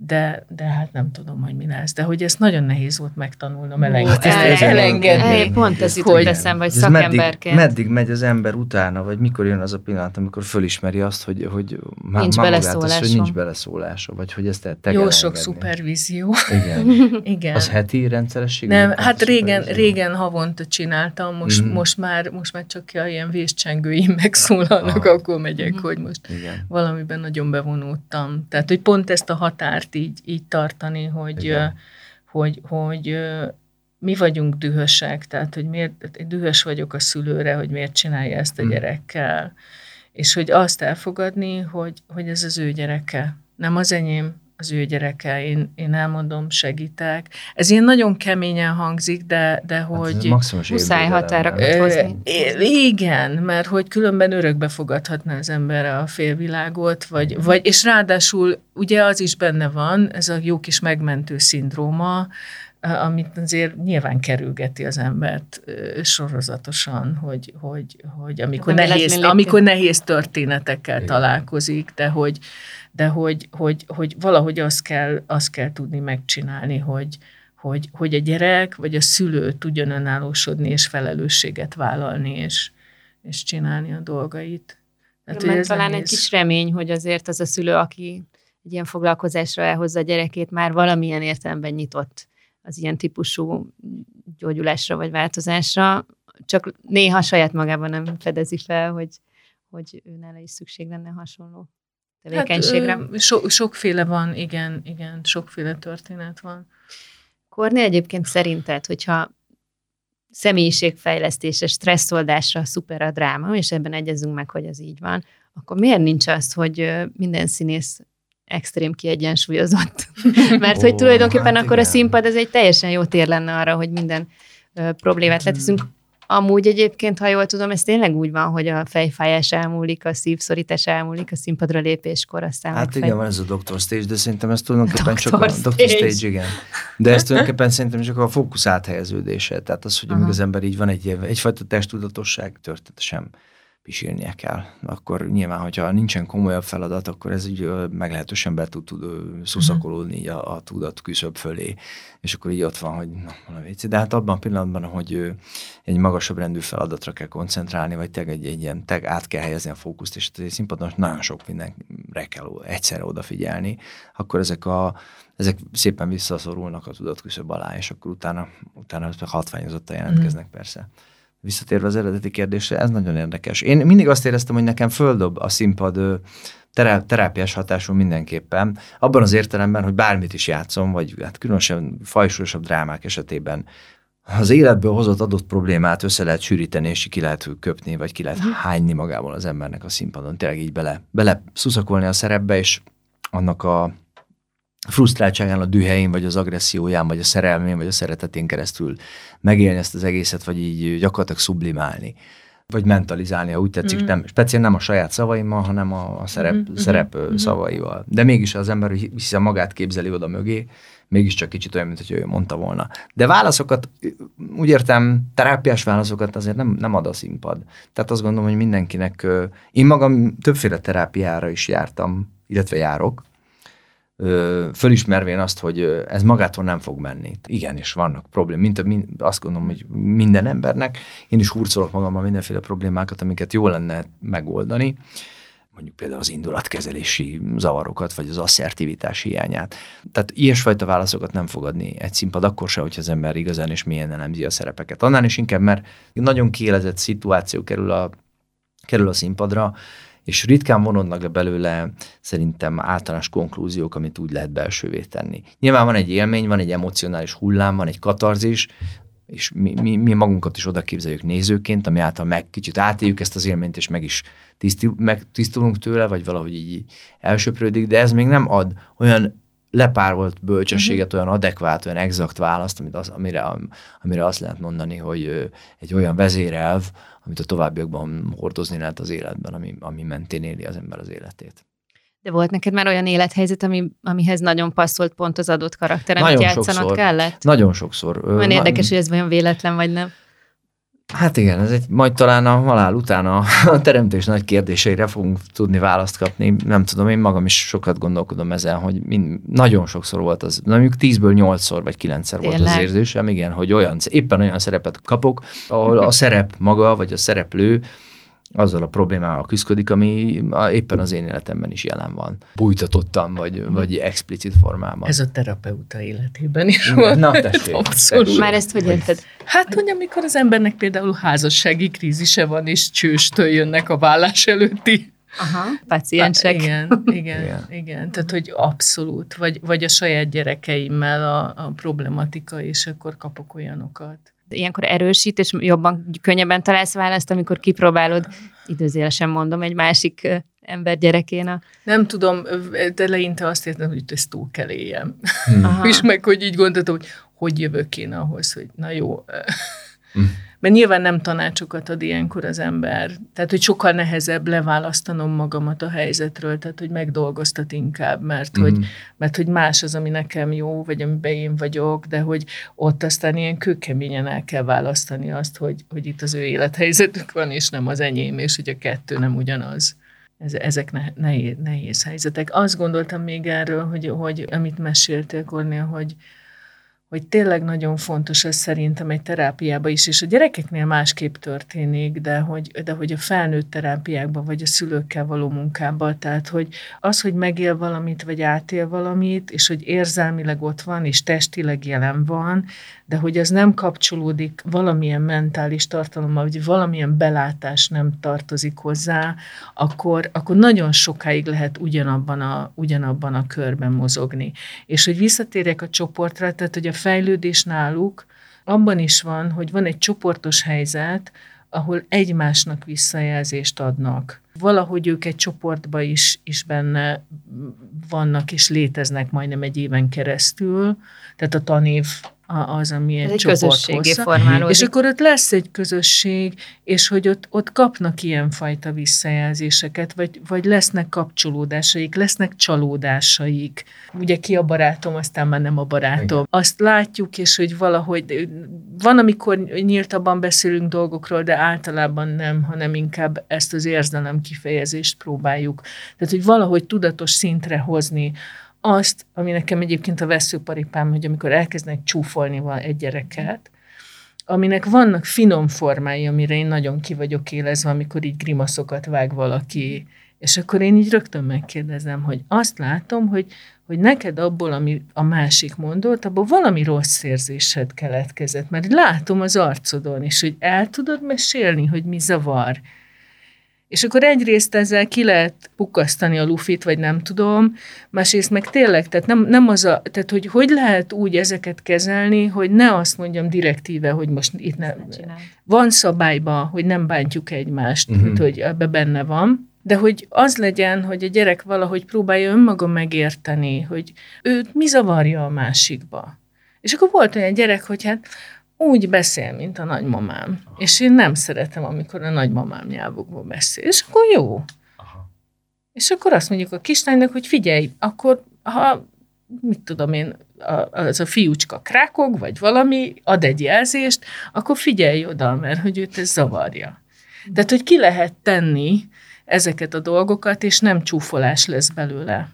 de, de hát nem tudom, hogy mi lesz. De hogy ezt nagyon nehéz volt megtanulnom elengedni. Hát elengedni. Pont ez jutott eszembe, hogy szakemberként. Meddig, meddig megy az ember utána, vagy mikor jön az a pillanat, amikor fölismeri azt, hogy, hogy már, nincs beleszólása. hogy nincs beleszólása, vagy hogy ezt te Jó sok szupervízió. Igen. Igen. Az heti rendszeresség? Nem, hát régen, régen havonta csináltam, most, mm. most, már, most már csak ilyen véscsengőim megszólalnak, ah. akkor megyek, mm. hogy most Igen. valamiben nagyon bevonódtam. Tehát, hogy pont ezt a határt így, így tartani, hogy, hogy, hogy mi vagyunk dühösek, tehát hogy miért, dühös vagyok a szülőre, hogy miért csinálja ezt a hmm. gyerekkel, és hogy azt elfogadni, hogy, hogy ez az ő gyereke, nem az enyém, az ő gyereke, én, én elmondom, segítek. Ez ilyen nagyon keményen hangzik, de, de hát hogy... Muszáj határokat hozni. Igen, mert hogy különben örökbe fogadhatná az ember a félvilágot, vagy, vagy, és ráadásul ugye az is benne van, ez a jó kis megmentő szindróma, amit azért nyilván kerülgeti az embert sorozatosan, hogy, hogy, hogy amikor, nehéz, amikor nehéz történetekkel Igen. találkozik, de hogy, de hogy, hogy, hogy valahogy azt kell, azt kell tudni megcsinálni, hogy, hogy, hogy a gyerek vagy a szülő tudjon önállósodni és felelősséget vállalni, és, és csinálni a dolgait. Tehát, ez talán egy kis remény, hogy azért az a szülő, aki egy ilyen foglalkozásra elhozza a gyerekét, már valamilyen értelemben nyitott az ilyen típusú gyógyulásra vagy változásra, csak néha saját magában nem fedezi fel, hogy, hogy őnála is szükség lenne hasonló tevékenységre. Hát, so, sokféle van, igen, igen, sokféle történet van. Kornél egyébként szerinted, hogyha személyiségfejlesztésre, stresszoldásra szuper a dráma, és ebben egyezünk meg, hogy ez így van, akkor miért nincs az, hogy minden színész extrém kiegyensúlyozott? Mert hogy tulajdonképpen hát akkor igen. a színpad ez egy teljesen jó tér lenne arra, hogy minden problémát leteszünk. Amúgy egyébként, ha jól tudom, ez tényleg úgy van, hogy a fejfájás elmúlik, a szívszorítás elmúlik a színpadra lépéskor, aztán Hát igen, van ez a Dr. Stage, de szerintem ez tulajdonképpen Dr. csak a Dr. Stage, igen. De ez tulajdonképpen szerintem csak a fókusz áthelyeződése. Tehát az, hogy amíg az ember így van egy, egyfajta testudatosság, történetesen pisilnie kell. Akkor nyilván, hogyha nincsen komolyabb feladat, akkor ez így meglehetősen be tud, tud szuszakolódni a, a tudat küszöb fölé, és akkor így ott van, hogy na, van a vicc. De hát abban a pillanatban, hogy egy magasabb rendű feladatra kell koncentrálni, vagy teg egy, egy ilyen, teg át kell helyezni a fókuszt, és egy színpadon nagyon sok mindenre kell egyszerre odafigyelni, akkor ezek a ezek szépen visszaszorulnak a tudatküszöb alá, és akkor utána, utána hatványozottan jelentkeznek mm. persze visszatérve az eredeti kérdésre, ez nagyon érdekes. Én mindig azt éreztem, hogy nekem földob a színpad terá- terápiás hatású mindenképpen, abban az értelemben, hogy bármit is játszom, vagy hát különösen fajsúlyosabb drámák esetében az életből hozott adott problémát össze lehet sűríteni, és ki lehet köpni, vagy ki lehet hányni magából az embernek a színpadon. Tényleg így bele, bele szuszakolni a szerepbe, és annak a frusztráltságán, a dühején, vagy az agresszióján, vagy a szerelmén, vagy a szeretetén keresztül megélni ezt az egészet, vagy így gyakorlatilag sublimálni vagy mentalizálni, ha úgy tetszik, mm. nem, speciál nem a saját szavaimmal, hanem a, a szerep, mm-hmm. szerep mm-hmm. szavaival. De mégis az ember hiszen magát képzeli oda mögé, mégiscsak kicsit olyan, mint hogy ő mondta volna. De válaszokat, úgy értem, terápiás válaszokat azért nem, nem ad a színpad. Tehát azt gondolom, hogy mindenkinek, én magam többféle terápiára is jártam, illetve járok, fölismervén azt, hogy ez magától nem fog menni. Igen, és vannak problémák, mint, mint azt gondolom, hogy minden embernek. Én is hurcolok magammal mindenféle problémákat, amiket jó lenne megoldani mondjuk például az indulatkezelési zavarokat, vagy az asszertivitás hiányát. Tehát ilyesfajta válaszokat nem fogadni egy színpad, akkor se, hogyha az ember igazán és milyen elemzi a szerepeket. Annál is inkább, mert nagyon kielezett szituáció kerül a, kerül a színpadra, és ritkán vonodnak le belőle szerintem általános konklúziók, amit úgy lehet belsővé tenni. Nyilván van egy élmény, van egy emocionális hullám, van egy katarzis, és mi, mi, mi magunkat is oda képzeljük nézőként, ami által meg kicsit átéljük ezt az élményt, és meg is tisztul, meg tisztulunk tőle, vagy valahogy így elsöprődik, de ez még nem ad olyan lepárolt bölcsességet, uh-huh. olyan adekvát, olyan exakt választ, amit az, amire, amire azt lehet mondani, hogy egy olyan vezérelv, amit a továbbiakban hordozni lehet az életben, ami, ami mentén éli az ember az életét. De volt neked már olyan élethelyzet, ami, amihez nagyon passzolt pont az adott karakter, amit játszanod sokszor, kellett? Nagyon sokszor. Nagyon érdekes, hogy ez vajon véletlen, vagy nem. Hát igen, ez egy, majd talán a halál után a, a teremtés nagy kérdéseire fogunk tudni választ kapni. Nem tudom, én magam is sokat gondolkodom ezen, hogy mind, nagyon sokszor volt az, mondjuk tízből nyolcszor vagy kilencszer volt az érzésem, igen, hogy olyan, éppen olyan szerepet kapok, ahol a szerep maga, vagy a szereplő azzal a problémával küzdik, ami éppen az én életemben is jelen van. Bújtatottan, vagy, vagy explicit formában. Ez a terapeuta életében is van. Na, tessék. Abszolút. Már ezt hogy érted? Hát, hogy amikor az embernek például házassági krízise van, és csőstől jönnek a vállás előtti Aha, paciensek. Igen, igen, igen, igen. Tehát, hogy abszolút. Vagy, vagy a saját gyerekeimmel a, a problematika, és akkor kapok olyanokat ilyenkor erősít, és jobban, könnyebben találsz választ, amikor kipróbálod, időzélesen mondom, egy másik ember gyerekének. Nem tudom, de leinte azt értem, hogy ezt túl kell éljem. Hmm. és meg, hogy így gondoltam, hogy hogy jövök én ahhoz, hogy na jó, hmm. Mert nyilván nem tanácsokat ad ilyenkor az ember. Tehát, hogy sokkal nehezebb leválasztanom magamat a helyzetről, tehát, hogy megdolgoztat inkább, mert, mm. hogy, mert hogy más az, ami nekem jó, vagy amiben én vagyok, de hogy ott aztán ilyen kőkeményen el kell választani azt, hogy, hogy itt az ő élethelyzetük van, és nem az enyém, és hogy a kettő nem ugyanaz ezek nehéz, nehéz helyzetek. Azt gondoltam még erről, hogy, hogy amit meséltél, Kornél, hogy, hogy tényleg nagyon fontos ez szerintem egy terápiába is, és a gyerekeknél másképp történik, de hogy, de hogy a felnőtt terápiákban, vagy a szülőkkel való munkában, tehát hogy az, hogy megél valamit, vagy átél valamit, és hogy érzelmileg ott van, és testileg jelen van, de hogy az nem kapcsolódik valamilyen mentális tartalommal, vagy valamilyen belátás nem tartozik hozzá, akkor, akkor nagyon sokáig lehet ugyanabban a, ugyanabban a körben mozogni. És hogy visszatérjek a csoportra, tehát hogy a fejlődés náluk abban is van, hogy van egy csoportos helyzet, ahol egymásnak visszajelzést adnak. Valahogy ők egy csoportba is, is benne vannak és léteznek majdnem egy éven keresztül, tehát a tanév az, ami egy, egy közösségi formálódik. És akkor ott lesz egy közösség, és hogy ott, ott kapnak ilyenfajta visszajelzéseket, vagy, vagy lesznek kapcsolódásaik, lesznek csalódásaik. Ugye ki a barátom, aztán már nem a barátom. Igen. Azt látjuk, és hogy valahogy van, amikor nyíltabban beszélünk dolgokról, de általában nem, hanem inkább ezt az érzelem kifejezést próbáljuk. Tehát, hogy valahogy tudatos szintre hozni azt, ami nekem egyébként a veszőparipám, hogy amikor elkezdenek csúfolni van egy gyereket, aminek vannak finom formái, amire én nagyon ki vagyok élezve, amikor így grimaszokat vág valaki, és akkor én így rögtön megkérdezem, hogy azt látom, hogy, hogy neked abból, ami a másik mondott, abból valami rossz érzésed keletkezett, mert látom az arcodon, és hogy el tudod mesélni, hogy mi zavar. És akkor egyrészt ezzel ki lehet pukasztani a lufit, vagy nem tudom, másrészt meg tényleg, tehát nem, nem az a, tehát hogy hogy lehet úgy ezeket kezelni, hogy ne azt mondjam direktíve, hogy most itt ne, van szabályban, hogy nem bántjuk egymást, uh-huh. hogy ebbe benne van, de hogy az legyen, hogy a gyerek valahogy próbálja önmaga megérteni, hogy őt mi zavarja a másikba. És akkor volt olyan gyerek, hogy hát úgy beszél, mint a nagymamám. Aha. És én nem szeretem, amikor a nagymamám nyelvokból beszél. És akkor jó. Aha. És akkor azt mondjuk a kislánynak, hogy figyelj, akkor ha, mit tudom én, a, az a fiúcska krákog, vagy valami, ad egy jelzést, akkor figyelj oda, mert hogy őt ez zavarja. Tehát, hogy ki lehet tenni ezeket a dolgokat, és nem csúfolás lesz belőle.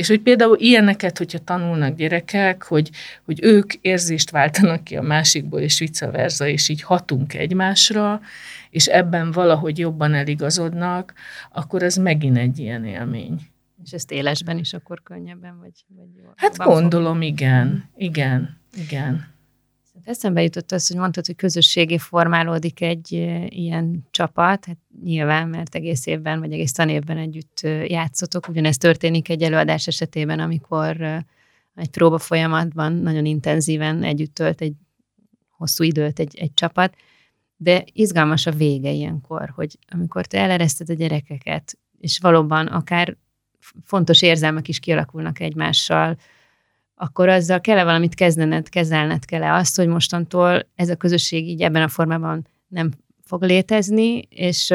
És hogy például ilyeneket, hogyha tanulnak gyerekek, hogy, hogy ők érzést váltanak ki a másikból, és vice versa, és így hatunk egymásra, és ebben valahogy jobban eligazodnak, akkor ez megint egy ilyen élmény. És ezt élesben is akkor könnyebben, vagy, vagy? Hát gondolom, fog... igen, igen, igen. Eszembe jutott az, hogy mondtad, hogy közösségé formálódik egy ilyen csapat, hát nyilván, mert egész évben, vagy egész tanévben együtt játszotok. Ugyanez történik egy előadás esetében, amikor egy próba folyamatban nagyon intenzíven együtt tölt egy hosszú időt egy, egy csapat, de izgalmas a vége ilyenkor, hogy amikor te elereszted a gyerekeket, és valóban akár fontos érzelmek is kialakulnak egymással, akkor azzal kell -e valamit kezdened, kezelned kell -e azt, hogy mostantól ez a közösség így ebben a formában nem fog létezni, és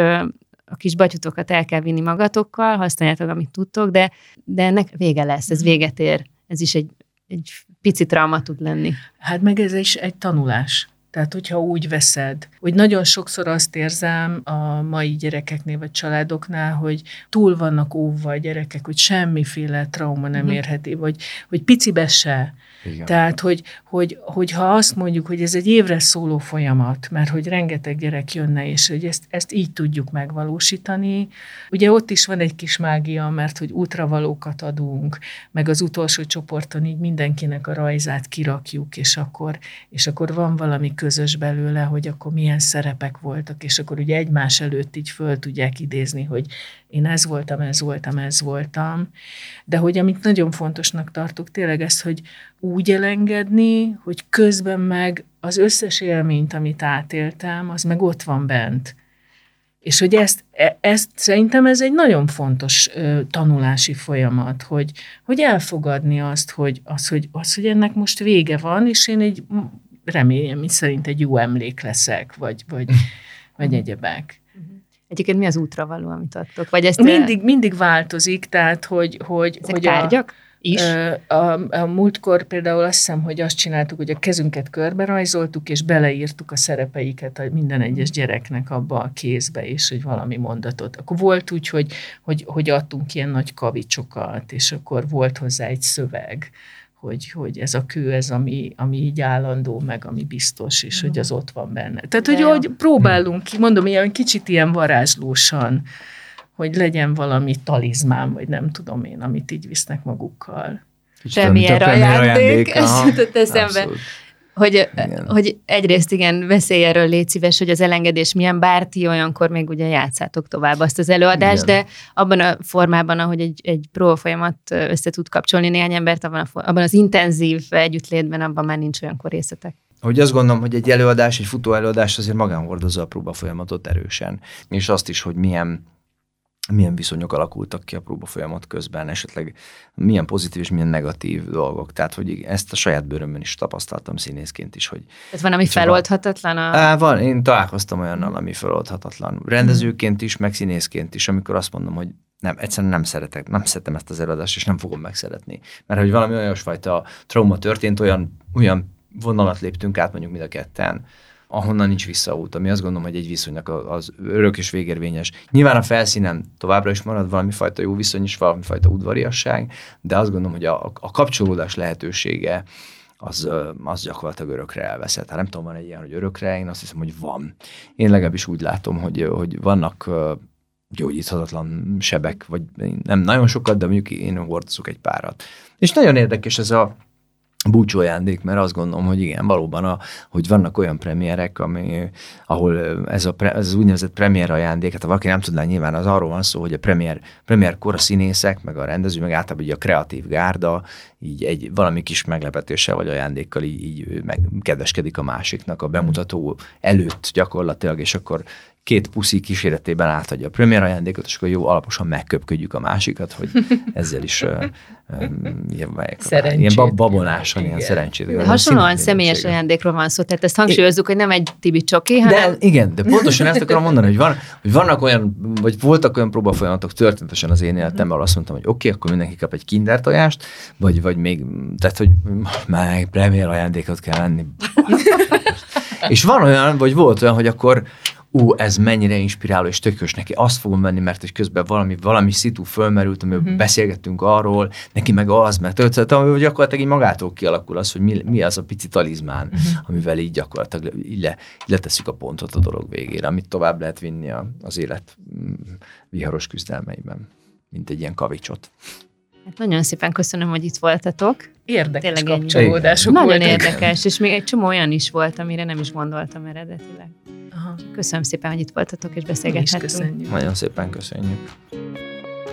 a kis batyutokat el kell vinni magatokkal, használjátok, amit tudtok, de, de ennek vége lesz, ez véget ér. Ez is egy, egy pici trauma tud lenni. Hát meg ez is egy tanulás. Tehát, hogyha úgy veszed, hogy nagyon sokszor azt érzem a mai gyerekeknél vagy családoknál, hogy túl vannak óvva a gyerekek, hogy semmiféle trauma nem mhm. érheti, vagy hogy picibe se. Igen. Tehát, hogy, hogy, hogy ha azt mondjuk, hogy ez egy évre szóló folyamat, mert hogy rengeteg gyerek jönne, és hogy ezt, ezt így tudjuk megvalósítani, ugye ott is van egy kis mágia, mert hogy útravalókat adunk, meg az utolsó csoporton így mindenkinek a rajzát kirakjuk, és akkor, és akkor van valami közös belőle, hogy akkor milyen szerepek voltak, és akkor ugye egymás előtt így föl tudják idézni, hogy én ez voltam, ez voltam, ez voltam. De hogy amit nagyon fontosnak tartok, tényleg ez, hogy úgy elengedni, hogy közben meg az összes élményt, amit átéltem, az meg ott van bent. És hogy ezt, e, ezt szerintem ez egy nagyon fontos ö, tanulási folyamat, hogy, hogy elfogadni azt hogy, az, hogy, az, hogy ennek most vége van, és én egy remélem, hogy szerint egy jó emlék leszek, vagy, vagy, vagy egyebek. Egyébként mi az útra való, amit adtok? Vagy ezt mindig, mindig változik, tehát hogy... hogy, Ezek hogy tárgyak? A, is? A, a múltkor például azt hiszem, hogy azt csináltuk, hogy a kezünket körbe rajzoltuk, és beleírtuk a szerepeiket a minden egyes gyereknek abba a kézbe, és hogy valami mondatot. Akkor volt úgy, hogy, hogy, hogy adtunk ilyen nagy kavicsokat, és akkor volt hozzá egy szöveg, hogy, hogy ez a kő, ez ami, ami így állandó, meg ami biztos, és hogy az ott van benne. Tehát, hogy, hogy próbálunk ki, mondom, ilyen kicsit ilyen varázslósan, hogy legyen valami talizmán, vagy nem tudom én, amit így visznek magukkal. Premier ajándék, ez jutott eszembe. Abszolút hogy, hogy egyrészt igen, veszély erről légy szíves, hogy az elengedés milyen, bár ti olyankor még ugye játszátok tovább azt az előadást, igen. de abban a formában, ahogy egy, egy pro folyamat össze tud kapcsolni néhány embert, abban, a, abban az intenzív együttlétben, abban már nincs olyankor részletek. Hogy azt gondolom, hogy egy előadás, egy futó előadás azért magán hordozza a próba folyamatot erősen, és azt is, hogy milyen milyen viszonyok alakultak ki a próba folyamat közben, esetleg milyen pozitív és milyen negatív dolgok. Tehát, hogy ezt a saját bőrömben is tapasztaltam színészként is, hogy... Ez van, ami feloldhatatlan? A... Á, van, én találkoztam olyannal, ami feloldhatatlan. Rendezőként is, meg színészként is, amikor azt mondom, hogy nem, egyszerűen nem szeretek, nem szeretem ezt az előadást, és nem fogom megszeretni. Mert hogy valami olyasfajta trauma történt, olyan, olyan vonalat léptünk át mondjuk mind a ketten, ahonnan nincs visszaút, ami azt gondolom, hogy egy viszonynak az örök és végérvényes. Nyilván a felszínen továbbra is marad valami fajta jó viszony és valami fajta udvariasság, de azt gondolom, hogy a, a kapcsolódás lehetősége az, az gyakorlatilag örökre elveszett. Hát nem tudom, van egy ilyen, hogy örökre, én azt hiszem, hogy van. Én legalábbis úgy látom, hogy, hogy vannak gyógyíthatatlan sebek, vagy nem nagyon sokat, de mondjuk én hordozok egy párat. És nagyon érdekes ez a búcsú ajándék, mert azt gondolom, hogy igen, valóban, a, hogy vannak olyan premierek, ami, ahol ez, a, ez az úgynevezett premier ajándék, hát ha valaki nem tudná, nyilván az arról van szó, hogy a premier, premier kor a színészek, meg a rendező, meg általában a kreatív gárda, így egy valami kis meglepetéssel vagy ajándékkal így, így meg kedveskedik a másiknak a bemutató előtt gyakorlatilag, és akkor két puszi kíséretében átadja a premier ajándékot, és akkor jó alaposan megköpködjük a másikat, hogy ezzel is uh, um, ilyen, ilyen babonásan, ilyen szerencsét. De hasonlóan személyes ajándékról van szó, tehát ezt hangsúlyozzuk, hogy nem egy tibi csoki, hanem... De, igen, de pontosan ezt akarom mondani, hogy, van, hogy vannak olyan, vagy voltak olyan próbafolyamatok történetesen az én életemben, ahol azt mondtam, hogy oké, okay, akkor mindenki kap egy kinder tojást, vagy, vagy még, tehát hogy már premier ajándékot kell lenni. és van olyan, vagy volt olyan, hogy akkor ú, ez mennyire inspiráló és tökös neki, azt fogom venni, mert egy közben valami, valami szitu fölmerült, amiről uh-huh. beszélgettünk arról, neki meg az, mert tehát, hogy gyakorlatilag így magától kialakul az, hogy mi, mi az a pici talizmán, uh-huh. amivel így gyakorlatilag így, le, így letesszük a pontot a dolog végére, amit tovább lehet vinni a, az élet mm, viharos küzdelmeiben, mint egy ilyen kavicsot. Hát nagyon szépen köszönöm, hogy itt voltatok. Érdekes Tényleg kapcsolódások Nagyon voltak. érdekes, és még egy csomó olyan is volt, amire nem is gondoltam eredetileg. Aha. Köszönöm szépen, hogy itt voltatok, és beszélgethettünk. Nagyon szépen köszönjük.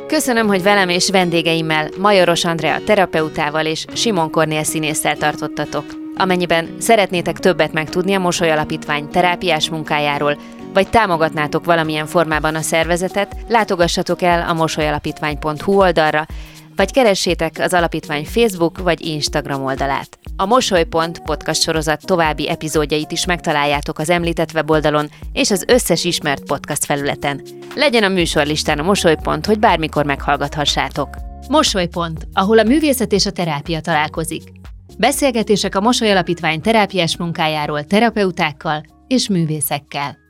Köszönöm, hogy velem és vendégeimmel, Majoros Andrea terapeutával és Simon Kornél színésszel tartottatok. Amennyiben szeretnétek többet megtudni a Mosoly Alapítvány terápiás munkájáról, vagy támogatnátok valamilyen formában a szervezetet, látogassatok el a mosolyalapítvány.hu oldalra, vagy keressétek az alapítvány Facebook vagy Instagram oldalát. A Mosolypont podcast sorozat további epizódjait is megtaláljátok az említett weboldalon és az összes ismert podcast felületen. Legyen a műsorlistán a Mosolypont, hogy bármikor meghallgathassátok. Mosolypont, ahol a művészet és a terápia találkozik. Beszélgetések a Mosoly Alapítvány terápiás munkájáról terapeutákkal és művészekkel.